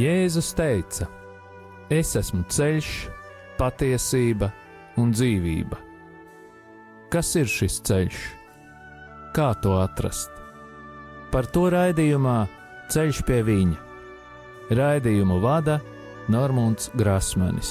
Jēzus teica: Es esmu ceļš, patiesība un dzīvība. Kas ir šis ceļš? Kā to atrast? Par to raidījumā Ceļš pie viņa. Raidījumu vada Normons Grasmanis.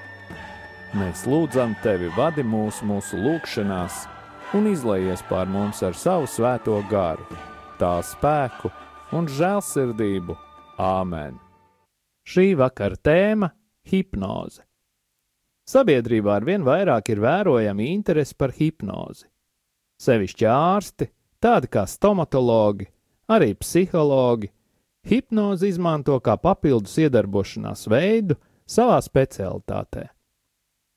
Mēs lūdzam Tevi vadi mūsu, mūsu lūgšanās un izlaies pār mums ar savu svēto garu, tā spēku un žēlsirdību. Āmen! Šī vakara tēma - hipnoze. Sabiedrībā ar vien vairāk ir vērojama interese par hipnozi. Sevišķi ārsti, tādi kā stomatologi, arī psihologi, hipnozi izmanto kā papildus iedarbošanās veidu savā specialitātē.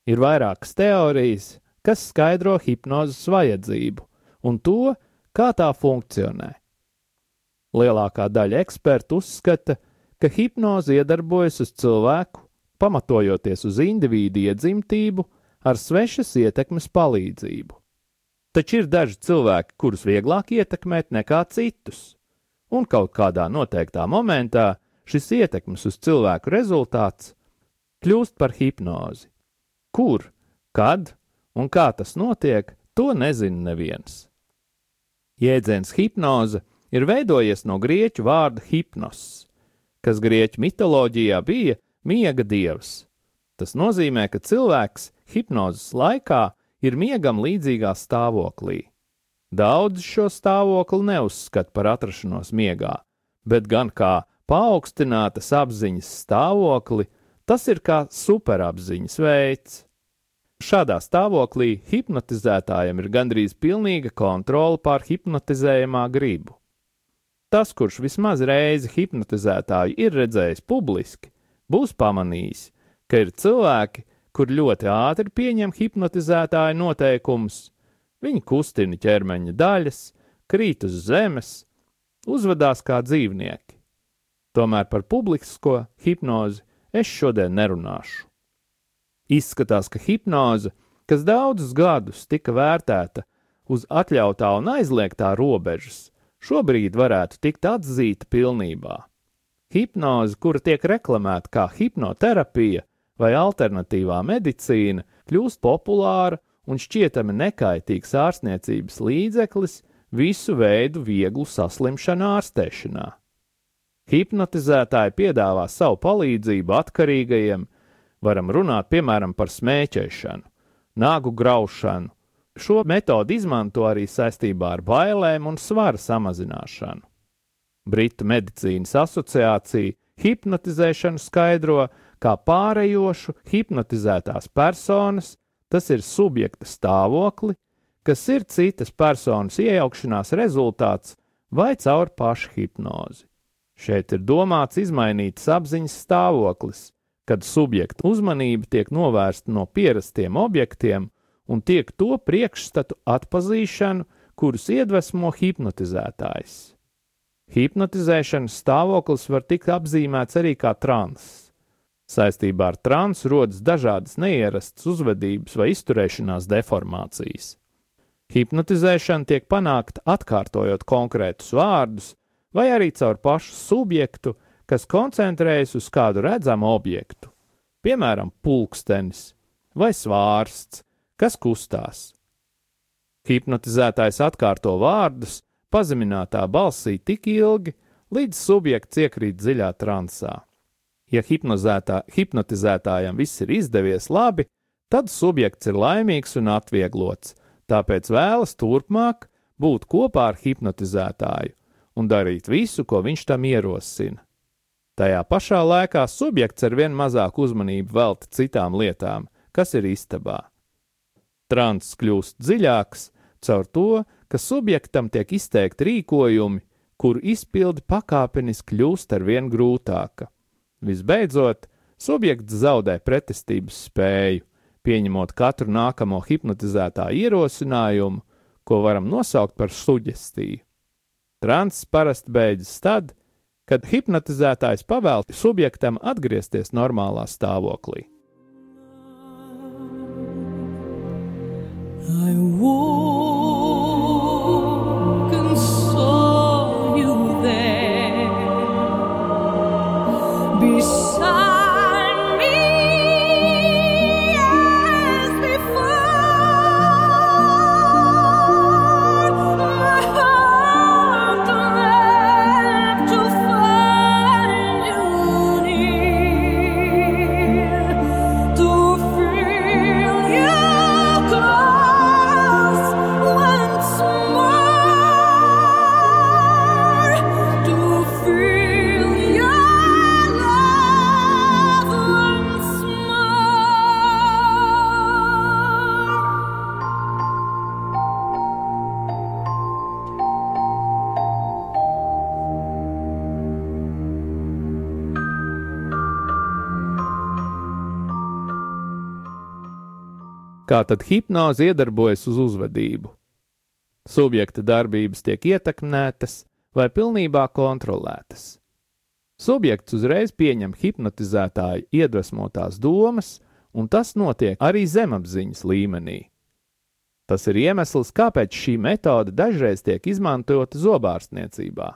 Ir vairākas teorijas, kas skaidro hipnozes vajadzību un to, kā tā funkcionē. Lielākā daļa ekspertu uzskata, ka hipnoze iedarbojas uz cilvēku, pamatojoties uz individu iedzimtību ar svešas ietekmes palīdzību. Taču ir daži cilvēki, kurus vieglāk ietekmēt nekā citus, un kaut kādā noteiktā momentā šis ietekmes uz cilvēku rezultāts kļūst par hipnozi. Kur, kad un kā tas notiek, to nezina neviens. Jēdziens hipnoze ir veidojies no grieķu vārda hipnos, kas grieķu mitoloģijā bija miega dievs. Tas nozīmē, ka cilvēks hipnozes laikā ir miegam līdzīgā stāvoklī. Daudz šo stāvokli neuzskata par atrašanos miegā, bet gan kā paaugstinātas apziņas stāvokli, tas ir kā superapziņas veids. Šādā stāvoklī hipnotizētājam ir gandrīz pilnīga kontrole pār hipnotizējamā gribu. Tas, kurš vismaz reizi hipnotizētāju ir redzējis publiski, būs pamanījis, ka ir cilvēki, kur ļoti ātri pieņem hipnotizētāja noteikumus. Viņi kustina ķermeņa daļas, krīt uz zemes, uzvedās kā dzīvnieki. Tomēr par publisko hipnozi es šodien nerunāšu. Izskatās, ka hipnoze, kas daudzus gadus tika vērtēta uz atļautā un aizliegtā robežas, šobrīd varētu tikt atzīta pilnībā. Hipnoze, kura tiek reklamēta kā hipnoterapija, vai alternatīvā medicīna kļūst populāra un šķietami nekaitīgs ārstniecības līdzeklis visu veidu vieglu saslimšanu ārstēšanā. Hipnotizētāji piedāvā savu palīdzību atkarīgajiem, varam runāt piemēram par smēķēšanu, nagu graušanu. Šo metodi izmanto arī saistībā ar bailēm un svara samazināšanu. Britu medicīnas asociācija hipnotizēšanu skaidro kā pārējošu hipnotizētās personas, tas ir subjekta stāvokli, kas ir citas personas iejaukšanās rezultāts vai caur pašu hipnozi. Šeit ir domāts izmainītas apziņas stāvoklis, kad subjekta uzmanība tiek novērsta no pierastiem objektiem un tiek to priekšstatu atpazīšanu, kurus iedvesmo hipnotizētājs. Hipnotizēšanas stāvoklis var tikt apzīmēts arī kā transs. Saistībā ar transu rodas dažādas neierastas uzvedības vai izturēšanās deformācijas. Hipnotizēšana tiek panākta atkārtojot konkrētus vārdus, vai arī caur pašu subjektu, kas koncentrējas uz kādu redzamu objektu, piemēram, pulkstenis vai svārsts, kas kustās. Hipnotizētājs atkārto vārdus pazeminātā balsī tik ilgi, līdz subjekts iekrīt dziļā transā. Ja hipnotizētājam viss ir izdevies labi, tad subjekts ir laimīgs un atvieglots, tāpēc vēlas turpmāk būt kopā ar hipnotizētāju un darīt visu, ko viņš tam ierosina. Tajā pašā laikā subjekts ar vien mazāku uzmanību velta citām lietām, kas ir istabā. Trans kļūst dziļāks caur to, ka subjektam tiek izteikti rīkojumi, kuru izpildi pakāpeniski kļūst ar vien grūtāka. Visbeidzot, subjekts zaudē pretestības spēju, pieņemot katru nākamo hipnotizētā ierosinājumu, ko varam nosaukt par suģestiju. Trans parasti beidzas tad, kad hipnotizētājs pavēl subjektam atgriezties normālā stāvoklī. I walk Kā tad hipnoze iedarbojas uz uzvedību? Subjekta darbības tiek ietekmētas vai pilnībā kontrolētas. Subjekts uzreiz pieņem hipnotizētāju iedvesmotās domas, un tas notiek arī zemapziņas līmenī. Tas ir iemesls, kāpēc šī metode dažreiz tiek izmantota zobārstniecībā.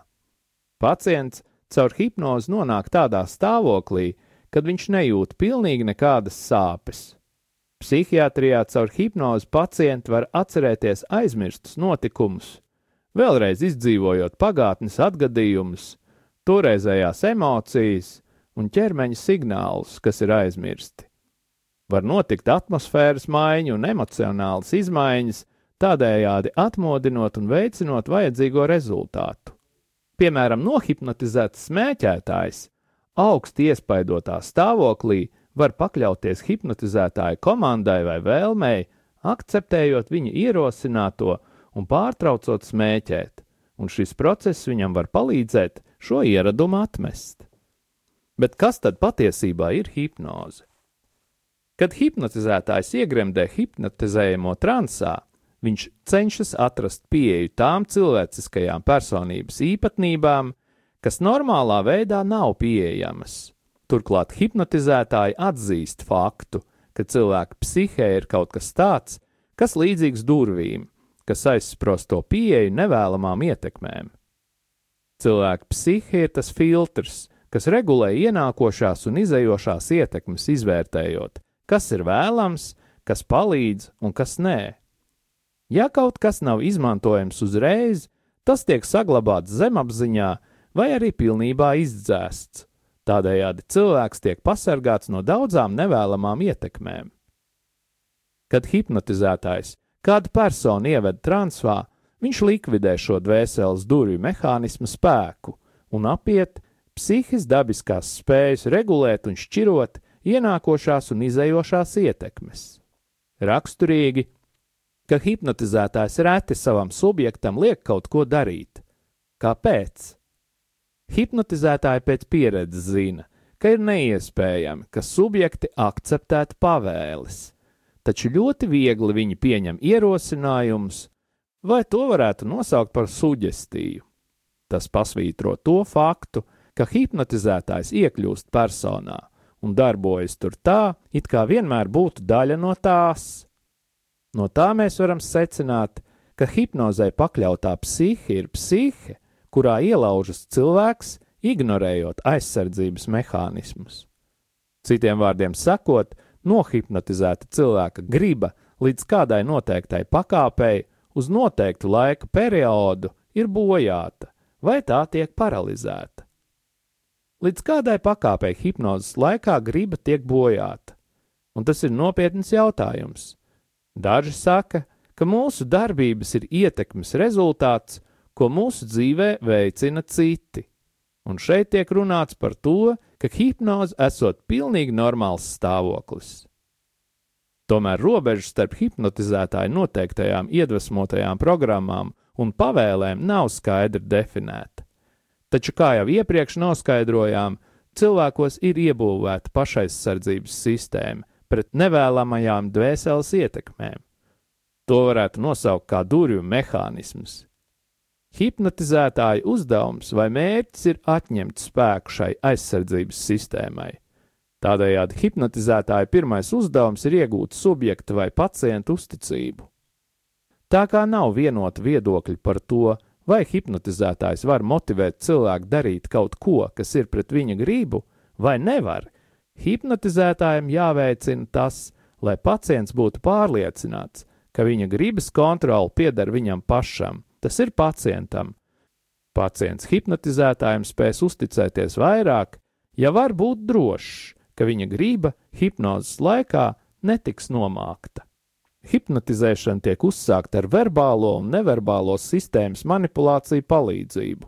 Pacients caur hipnozi nonāk tādā stāvoklī, kad viņš nejūt pilnīgi nekādas sāpes. Psihiatrijā caur hipnozi pacienti var atcerēties aizmirstus notikumus, vēlreiz izdzīvojot pagātnes atgadījumus, toreizējās emocijas un ķermeņa signālus, kas ir aizmirsti. Var notikt atmosfēras maiņa un emocionālas izmaiņas, tādējādi atmodinot un veicinot vajadzīgo rezultātu. Piemēram, nohipnotizēts smēķētājs augsti iespaidotā stāvoklī var pakļauties hipnotizētāja komandai vai vēlmei, akceptējot viņa ierosināto un pārtraucot smēķēt, un šis process viņam var palīdzēt šo ieradumu atmest. Bet kas tad patiesībā ir hipnoze? Kad hipnotizētājs iegremdē hipnotizējamo transā, viņš cenšas atrast pieeju tām cilvēciskajām personības īpatnībām, kas normālā veidā nav pieejamas. Turklāt hipnotizētāji atzīst faktu, ka cilvēka psihē ir kaut kas tāds, kas līdzīgs durvīm, kas aizsprosto pieeju nevēlamām ietekmēm. Cilvēka psihe ir tas filtrs, kas regulē ienākošās un izējošās ietekmes, izvērtējot, kas ir vēlams, kas palīdz un kas nē. Ja kaut kas nav izmantojams uzreiz, tas tiek saglabāts zemapziņā vai arī pilnībā izdzēsts. Tādējādi cilvēks tiek pasargāts no daudzām nevēlamām ietekmēm. Kad hipnotizētājs kādu personu ieved transfā, viņš likvidē šo dvēseles durvju mehānismu spēku un apiet psihiskās dabiskās spējas regulēt un šķirot ienākošās un izējošās ietekmes. Raksturīgi, ka hipnotizētājs reti savam subjektam liek kaut ko darīt. Kāpēc? Hipnotizētāji pēc pieredzes zina, ka ir neiespējami, ka subjekti akceptētu pavēles taču ļoti viegli viņi pieņem ierosinājumus, vai to varētu nosaukt par suģestiju. Tas pasvītro to faktu, ka hipnotizētājs iekļūst personā un darbojas tur tā, it kā vienmēr būtu daļa no tās. No tā mēs varam secināt, ka hipnozē pakļautā psihe ir psihe, kurā ielaužas cilvēks, ignorējot aizsardzības mehānismus. Citiem vārdiem sakot, nohipnotizēta cilvēka griba līdz kādai noteiktai pakāpei uz noteiktu laika periodu ir bojāta vai tā tiek paralizēta. Līdz kādai pakāpei hipnozes laikā griba tiek bojāta, un tas ir nopietns jautājums. Daži saka, ka mūsu darbības ir ietekmes rezultāts, ko mūsu dzīvē veicina citi. Un šeit tiek runāts par to, ka hipnoze esot pilnīgi normāls stāvoklis. Tomēr robeža starp hipnotizētāju noteiktajām iedvesmotajām programmām un pavēlēm nav skaidri definēta. Taču, kā jau iepriekš noskaidrojām, cilvēkos ir iebūvēta pašaizsardzības sistēma pret nevēlamajām dvēseles ietekmēm. To varētu nosaukt kā durvju mehānisms, Hipnotizētāja uzdevums vai mērķis ir atņemt spēku šai aizsardzības sistēmai. Tādējādi hipnotizētāja pirmais uzdevums ir iegūt subjekta vai pacienta uzticību. Tā kā nav vienota viedokļa par to, vai hipnotizētājs var motivēt cilvēku darīt kaut ko, kas ir pret viņa gribu, vai nevar, hipnotizētājam jāveicina tas, lai pacients būtu pārliecināts, ka viņa gribas kontrole pieder viņam pašam, tas ir pacientam. Pacients hipnotizētājiem spēs uzticēties vairāk, ja var būt drošs, ka viņa grība hipnozes laikā netiks nomākta. Hipnotizēšana tiek uzsākta ar verbālo un neverbālo sistēmas manipulāciju palīdzību,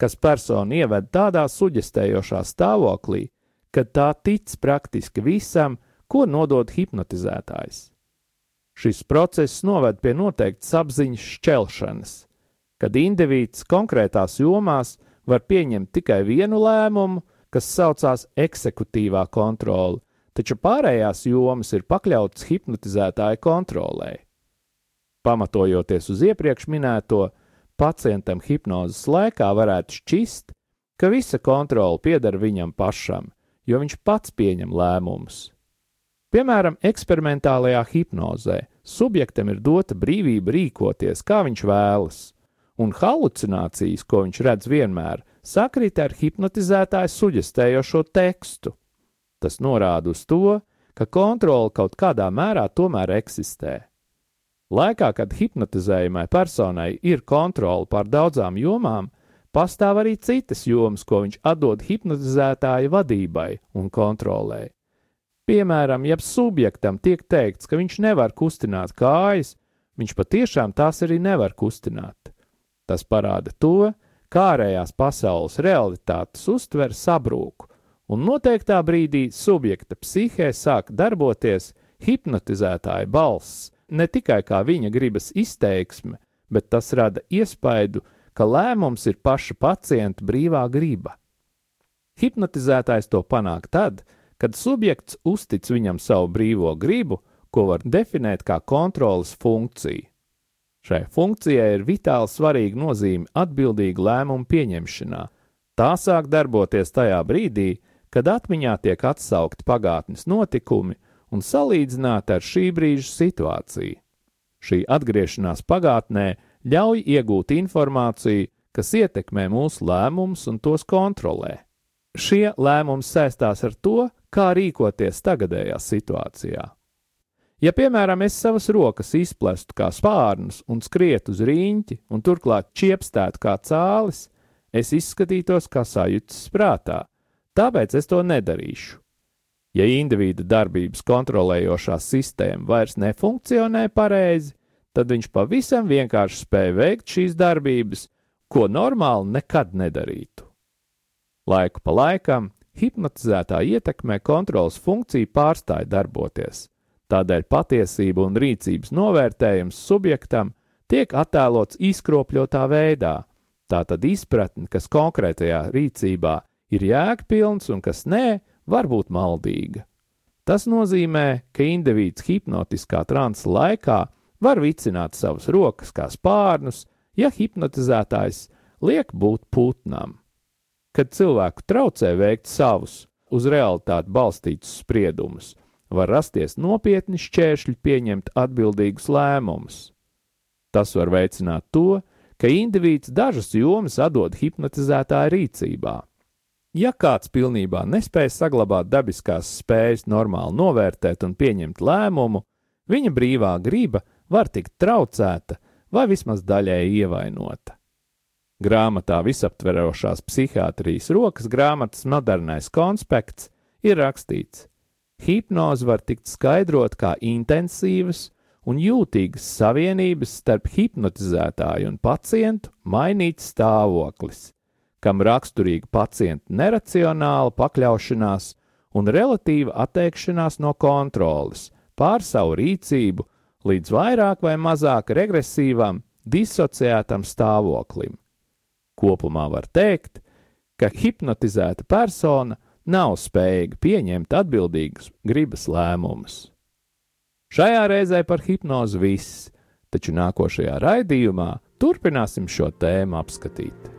kas personu ieved tādā suģestējošā stāvoklī, kad tā tic praktiski visam, ko nodod hipnotizētājs. Šis process noved pie noteiktas apziņas šķelšanas, kad indivīds konkrētās jomās var pieņemt tikai vienu lēmumu, kas saucās eksekutīvā kontrole, taču pārējās jomas ir pakļautas hipnotizētāja kontrolē. Pamatojoties uz iepriekš minēto, pacientam hipnozes laikā varētu šķist, ka visa kontrole pieder viņam pašam, jo viņš pats pieņem lēmumus. Piemēram, eksperimentālajā hipnozē subjektam ir dota brīvība rīkoties, kā viņš vēlas, un halucinācijas, ko viņš redz vienmēr, sakrīt ar hipnotizētāju suģestējošo tekstu. Tas norāda uz to, ka kontrole kaut kādā mērā tomēr eksistē. Laikā, kad hipnotizējumai personai ir kontrole pār daudzām jomām, pastāv arī citas jomas, ko viņš atdod hipnotizētāja vadībai un kontrolē. Piemēram, ja subjektam tiek teikts, ka viņš nevar kustināt kājas, viņš patiešām tās arī nevar kustināt. Tas parāda to, kā ārējās pasaules realitātes uztver sabrūku, un noteiktā brīdī subjekta psihē sāk darboties hipnotizētāja balss, ne tikai kā viņa gribas izteiksme, bet tas rada iespaidu, ka lēmums ir paša pacienta brīvā griba. Hipnotizētājs to panāk tad, kad subjekts uztic viņam savu brīvo gribu, ko var definēt kā kontrolas funkciju. Šai funkcijai ir vitāli svarīga nozīme atbildīgu lēmumu pieņemšanā. Tā sāk darboties tajā brīdī, kad atmiņā tiek atsaukti pagātnes notikumi un salīdzināti ar šī brīža situāciju. Šī atgriešanās pagātnē ļauj iegūt informāciju, kas ietekmē mūsu lēmumus un tos kontrolē. Šie lēmumi saistās ar to, kā rīkoties tagadējā situācijā. Ja, piemēram, es savas rokas izplestu kā spārnus un skrietu uz rīņķi, un turklāt čiepstētu kā cālis, es izskatītos kā sajūtas prātā, tāpēc es to nedarīšu. Ja individa darbības kontrolējošā sistēma vairs nefunkcionē pareizi, tad viņš pavisam vienkārši spēja veikt šīs darbības, ko normāli nekad nedarītu. Laiku pa laikam hipnotizētā ietekmē kontrolas funkcija pārstāja darboties. Tādēļ patiesība un rīcības novērtējums subjektam tiek attēlots izkropļotā veidā. Tātad izpratne, kas konkrētajā rīcībā ir jēgpilns un kas nē, var būt maldīga. Tas nozīmē, ka indivīds hipnotiskā transa laikā var vicināt savas rokas kā spārnus, ja hipnotizētājs liek būt putnam kad cilvēku traucē veikt savus, uz realitāti balstītus spriedumus, var rasties nopietni šķēršļi pieņemt atbildīgus lēmumus. Tas var veicināt to, ka indivīds dažas jomas atdod hipnotizētāja rīcībā. Ja kāds pilnībā nespēj saglabāt dabiskās spējas normāli novērtēt un pieņemt lēmumu, viņa brīvā griba var tikt traucēta vai vismaz daļēji ievainota. Grāmatā visaptverošās psihiatrijas rokas grāmatas modernais konspekts ir rakstīts: Hipnoze var tikt skaidrot kā intensīvas un jūtīgas savienības starp hipnotizētāju un pacientu mainīts stāvoklis, kam raksturīga pacienta neracionāla pakļaušanās un relatīva atteikšanās no kontroles pār savu rīcību līdz vairāk vai mazāk regresīvam, disociētam stāvoklim Kopumā var teikt, ka hipnotizēta persona nav spējīga pieņemt atbildīgus gribas lēmumus. Šajā reizē par hipnozi viss, taču nākošajā raidījumā turpināsim šo tēmu apskatīt.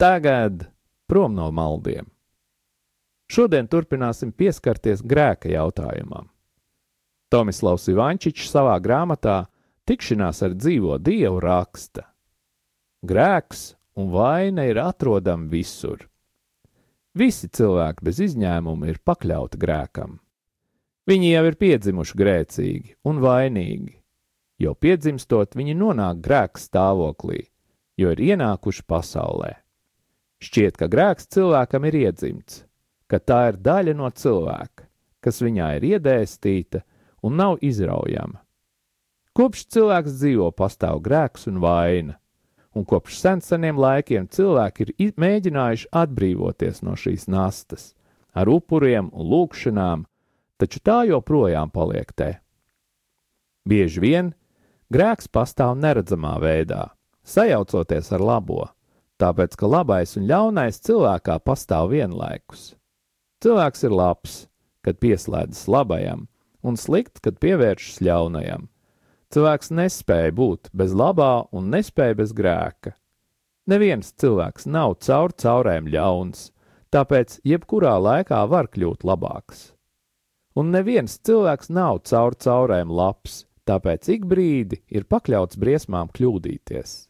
Tagad prom no maldiem. Šodien turpināsim pieskarties grēka jautājumam. Tomislavs Ivančičs savā grāmatā Tikšanās ar dzīvo dievu raksta: Grēks un vaina ir atrodama visur. Visi cilvēki bez izņēmuma ir pakļauti grēkam. Viņi jau ir piedzimuši grēcīgi un vainīgi. Jau piedzimstot, viņi nonāk grēka stāvoklī, jo ir ienākuši pasaulē. Šķiet, ka grēks cilvēkam ir iedzimts, ka tā ir daļa no cilvēka, kas viņā ir iedēstīta un nav izraujama. Kopš cilvēks dzīvo, pastāv grēks un vaina, un kopš seniem laikiem cilvēki ir mēģinājuši atbrīvoties no šīs nastas ar upuriem un lūkšanām, taču tā joprojām paliek te. Bieži vien grēks pastāv neredzamā veidā, sajaucoties ar labo, tāpēc ka labais un ļaunais cilvēkā pastāv vienlaikus. Cilvēks ir labs, kad pieslēdzas labajam, un slikts, kad pievēršas ļaunajam. Cilvēks nespēja būt bez labā un nespēja bez grēka. Neviens cilvēks nav caur caurēm ļauns, tāpēc jebkurā laikā var kļūt labāks. Un neviens cilvēks nav caur caurēm labs, tāpēc ik brīdi ir pakļauts briesmām kļūdīties.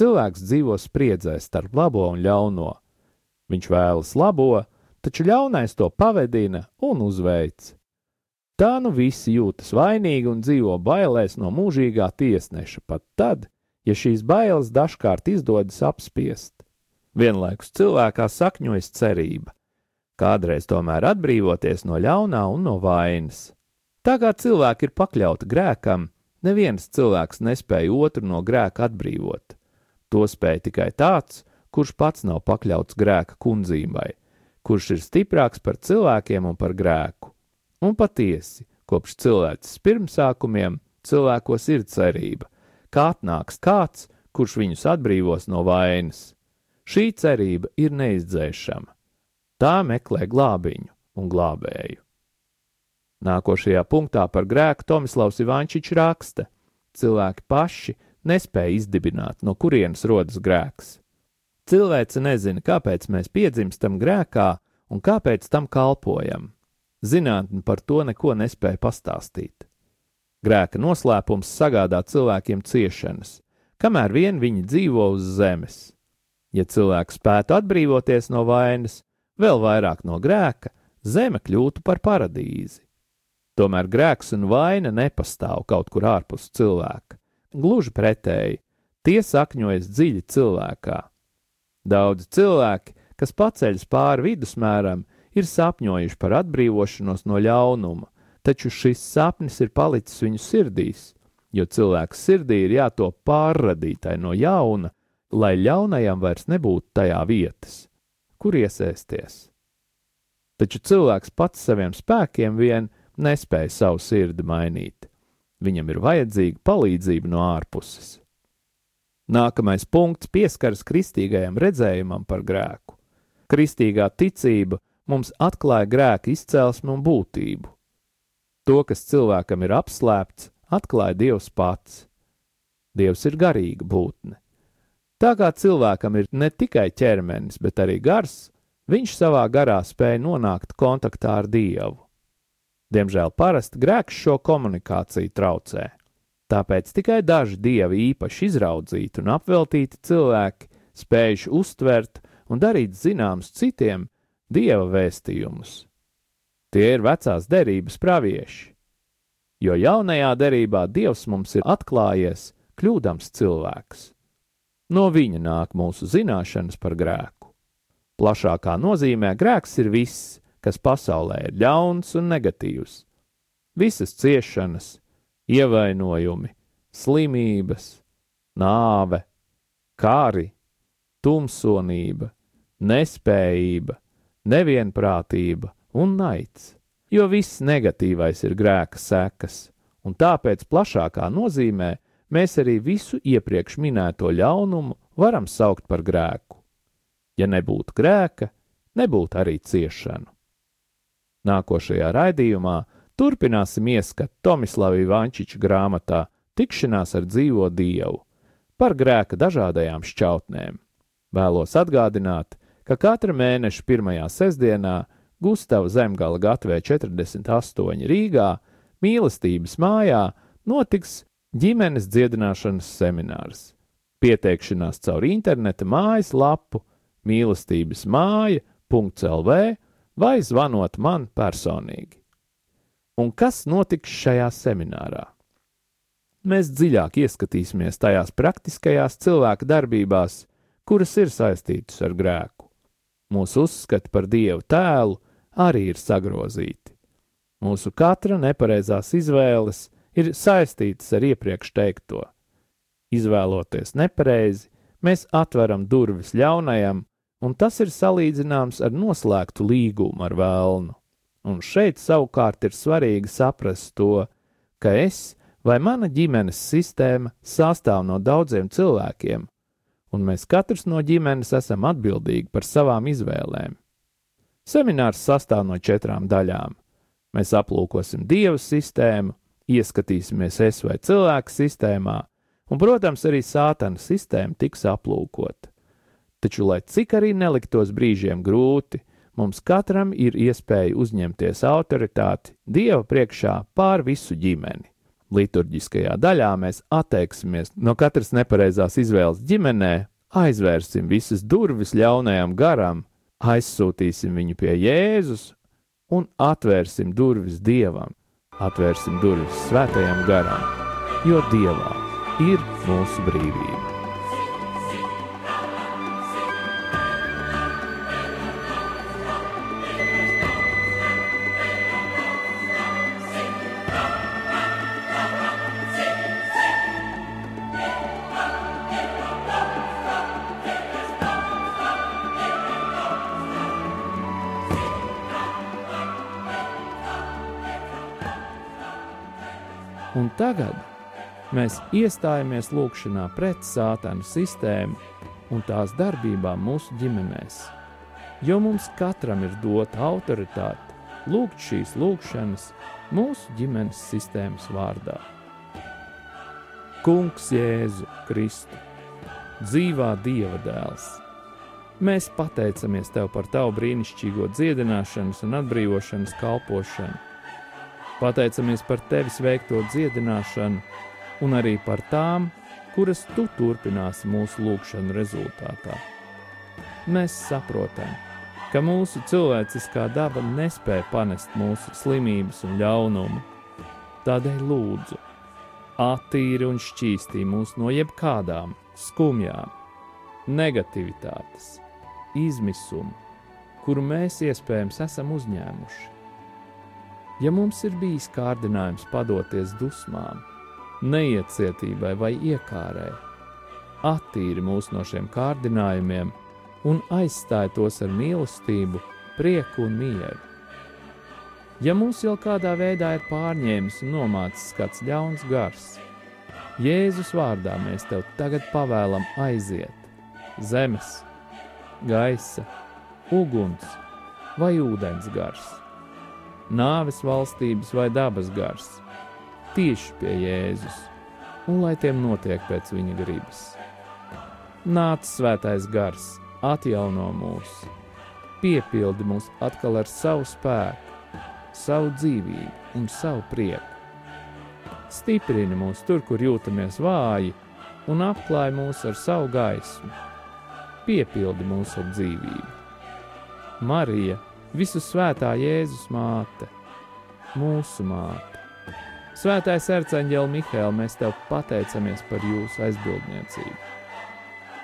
Cilvēks dzīvo spriedzē starp labo un ļauno. Viņš vēlas labo, taču ļaunais to pavedina un uzveic. Tā nu visi jūtas vainīgi un dzīvo bailēs no mūžīgā tiesneša, pat tad, ja šīs bailes dažkārt izdodas apspiest. Vienlaikus cilvēkā sakņojas cerība, kādreiz tomēr atbrīvoties no ļaunā un no vainas. Tā kā cilvēki ir pakļauti grēkam, neviens cilvēks nespēja otru no grēka atbrīvot. To spēja tikai tāds, kurš pats nav pakļauts grēka kundzībai, kurš ir stiprāks par cilvēkiem un par grēku. Un patiesi, kopš cilvēces pirmsākumiem cilvēkos ir cerība, ka atnāks kāds, kurš viņus atbrīvos no vainas. Šī cerība ir neizdzēšama. Tā meklē glābiņu un glābēju. Nākošajā punktā par grēku Tomislavs Ivančičs raksta: Cilvēki paši nespēja izdibināt, no kurienes rodas grēks. Cilvēce nezina, kāpēc mēs piedzimstam grēkā un kāpēc tam kalpojam. Zinātne par to neko nespēja pastāstīt. Grēka noslēpums sagādā cilvēkiem ciešanas, kamēr vien viņi dzīvo uz zemes. Ja cilvēks spētu atbrīvoties no vainas, vēl vairāk no grēka, zeme kļūtu par paradīzi. Tomēr grēks un vaina nepastāv kaut kur ārpus cilvēka. Gluži pretēji, tie sakņojas dziļi cilvēkā, Daudzi cilvēki, kas paceļas pāri vidusmēram, ir sapņojuši par atbrīvošanos no ļaunuma, taču šis sapnis ir palicis viņu sirdīs, jo cilvēka sirdī ir jātop pārradītai no jauna, lai ļaunajam vairs nebūtu tajā vietas, kur iesēsties. Taču cilvēks pats saviem spēkiem vien nespēja savu sirdi mainīt. Viņam ir vajadzīga palīdzība no ārpuses. Nākamais punkts pieskaras kristīgajam redzējumam par grēku. Kristīgā ticība mums atklāja grēka izcelsmi un būtību. To, kas cilvēkam ir apslēpts, atklāja Dievs pats. Dievs ir garīga būtne. Tā kā cilvēkam ir ne tikai ķermenis, bet arī gars, viņš savā garā spēja nonākt kontaktā ar Dievu. Diemžēl parasti grēks šo komunikāciju traucē. Tāpēc tikai daži dievi īpaši izraudzīti un apveltīti cilvēki spējuši uztvert un darīt zināmus citiem dieva vēstījumus. Tie ir vecās derības pravieši, jo jaunajā derībā dievs mums ir atklājies kļūdams cilvēks. No viņa nāk mūsu zināšanas par grēku. Plašākā nozīmē grēks ir viss, kas pasaulē ir ļauns un negatīvs. Visas ciešanas, ievainojumi, slimības, nāve, kari, tumsonība, nespējība, nevienprātība un naids, jo viss negatīvais ir grēka sekas, un tāpēc plašākā nozīmē mēs arī visu iepriekš minēto ļaunumu varam saukt par grēku. Ja nebūtu grēka, nebūtu arī ciešanu. Nākošajā raidījumā Turpināsim ieskatu Tomislava Ivančiča grāmatā Tikšanās ar dzīvo dievu par grēka dažādajām šķautnēm. Vēlos atgādināt, ka katra mēneša pirmajā sestdienā Gustavs Zemgala gatavē 48 Rīgā, mīlestības mājā, notiks ģimenes dziedināšanas seminārs. Pieteikšanās caur interneta mājas lapu mīlestības māja.lv vai zvanot man personīgi. Un kas notiks šajā seminārā? Mēs dziļāk ieskatīsimies tajās praktiskajās cilvēka darbībās, kuras ir saistītas ar grēku. Mūsu uzskati par Dievu tēlu arī ir sagrozīti. Mūsu katra nepareizās izvēles ir saistītas ar iepriekš teikto. Izvēloties nepareizi, mēs atveram durvis ļaunajam, un tas ir salīdzināms ar noslēgtu līgumu ar vēlnu. Un šeit savukārt ir svarīgi saprast to, ka es vai mana ģimenes sistēma sastāv no daudziem cilvēkiem, un mēs katrs no ģimenes esam atbildīgi par savām izvēlēm. Seminārs sastāv no četrām daļām. Mēs aplūkosim dievu sistēmu, ieskatīsimies es vai cilvēku sistēmā, un, protams, arī sātana sistēma tiks aplūkota. Taču, lai cik arī neliktos brīžiem grūti, mums katram ir iespēja uzņemties autoritāti Dieva priekšā pār visu ģimeni. Liturģiskajā daļā mēs atteiksimies no katras nepareizās izvēles ģimenē, aizvērsim visas durvis ļaunajam garam aizsūtīsim viņu pie Jēzus un atvērsim durvis Dievam, atvērsim durvis svētajam garam, jo Dievā ir mūsu brīvība. Un tagad mēs iestājamies lūgšanā pret sātanu sistēmu un tās darbībām mūsu ģimenēs. Jo mums katram ir dota autoritāte lūgt šīs lūgšanas mūsu ģimenes sistēmas vārdā. Kungs Jēzu Kristu, dzīvā Dieva dēls! Mēs pateicamies Tev par Tavu brīnišķīgo dziedināšanas un atbrīvošanas kalpošanu Pateicamies par tevis veikto dziedināšanu un arī par tām, kuras tu turpināsi mūsu lūgšanu rezultātā. Mēs saprotam, ka mūsu cilvēciskā daba nespēja panest mūsu slimības un ļaunumu. Tādēļ lūdzu, attīri un šķīstī mūs no jebkādām skumjām, negativitātes, izmisuma, kuru mēs iespējams esam uzņēmuši Ja mums ir bijis kārdinājums padoties dusmām, neiecietībai vai iekārai, attīri mūs no šiem kārdinājumiem un aizstāj tos ar mīlestību, prieku un mieru. Ja mūs jau kādā veidā ir pārņēmis un nomācis kāds ļauns gars, Jēzus vārdā mēs tev tagad pavēlam aiziet zemes, gaisa, uguns vai ūdens gars nāves valstības vai dabas gars, tieši pie Jēzus, un lai tiem notiek pēc viņa gribas. Nāc svētais gars, atjauno mūs, piepildi mūs atkal ar savu spēku, savu dzīvību un savu prieku. Stiprini mūs tur, kur jūtamies vāji, un apklāj mūs ar savu gaismu, piepildi mūs ar dzīvību. Marija, visu svētā Jēzus māte, mūsu māte. Svētais arcāņģēl Mihēl, mēs tev pateicamies par jūsu aizbildniecību.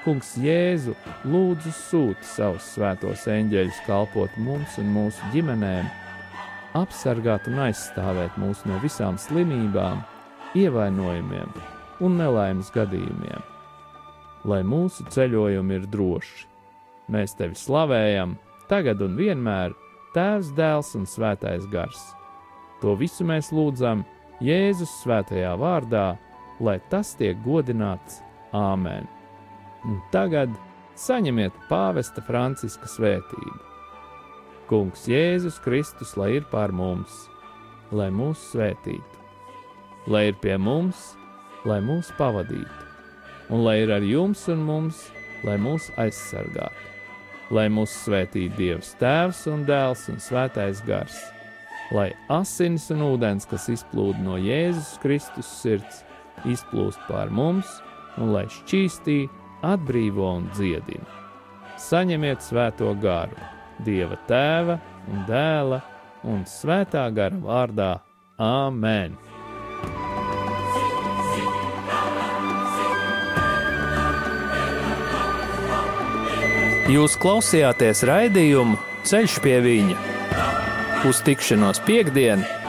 Kungs Jēzu lūdzu sūti savus svētos eņģeļus kalpot mums un mūsu ģimenēm, apsargāt un aizstāvēt mūs no visām slimībām, ievainojumiem un nelaimes gadījumiem. Lai mūsu ceļojumi ir droši, mēs tevi slavējam, tagad un vienmēr, Tēvs, Dēls un Svētais Gars. To visu mēs lūdzam Jēzus svētajā vārdā, lai tas tiek godināts Āmen. Un tagad saņemiet pāvesta Franciska svētību. Kungs Jēzus Kristus, lai ir pār mums, lai mūs svētītu, lai ir pie mums, lai mūs pavadītu, un lai ir ar jums un mums, lai mūs aizsargātu lai mūs svētī Dievs Tēvs un Dēls un Svētais Gars, lai asins un ūdens, kas izplūda no Jēzus Kristus sirds, izplūst pār mums un lai šķīstī, atbrīvo un dziedina. Saņemiet svēto garu, Dieva Tēva un Dēla un Svētā gara vārdā Āmen! Jūs klausījāties raidījumu Ceļš pie viņa uz tikšanos piekdienu!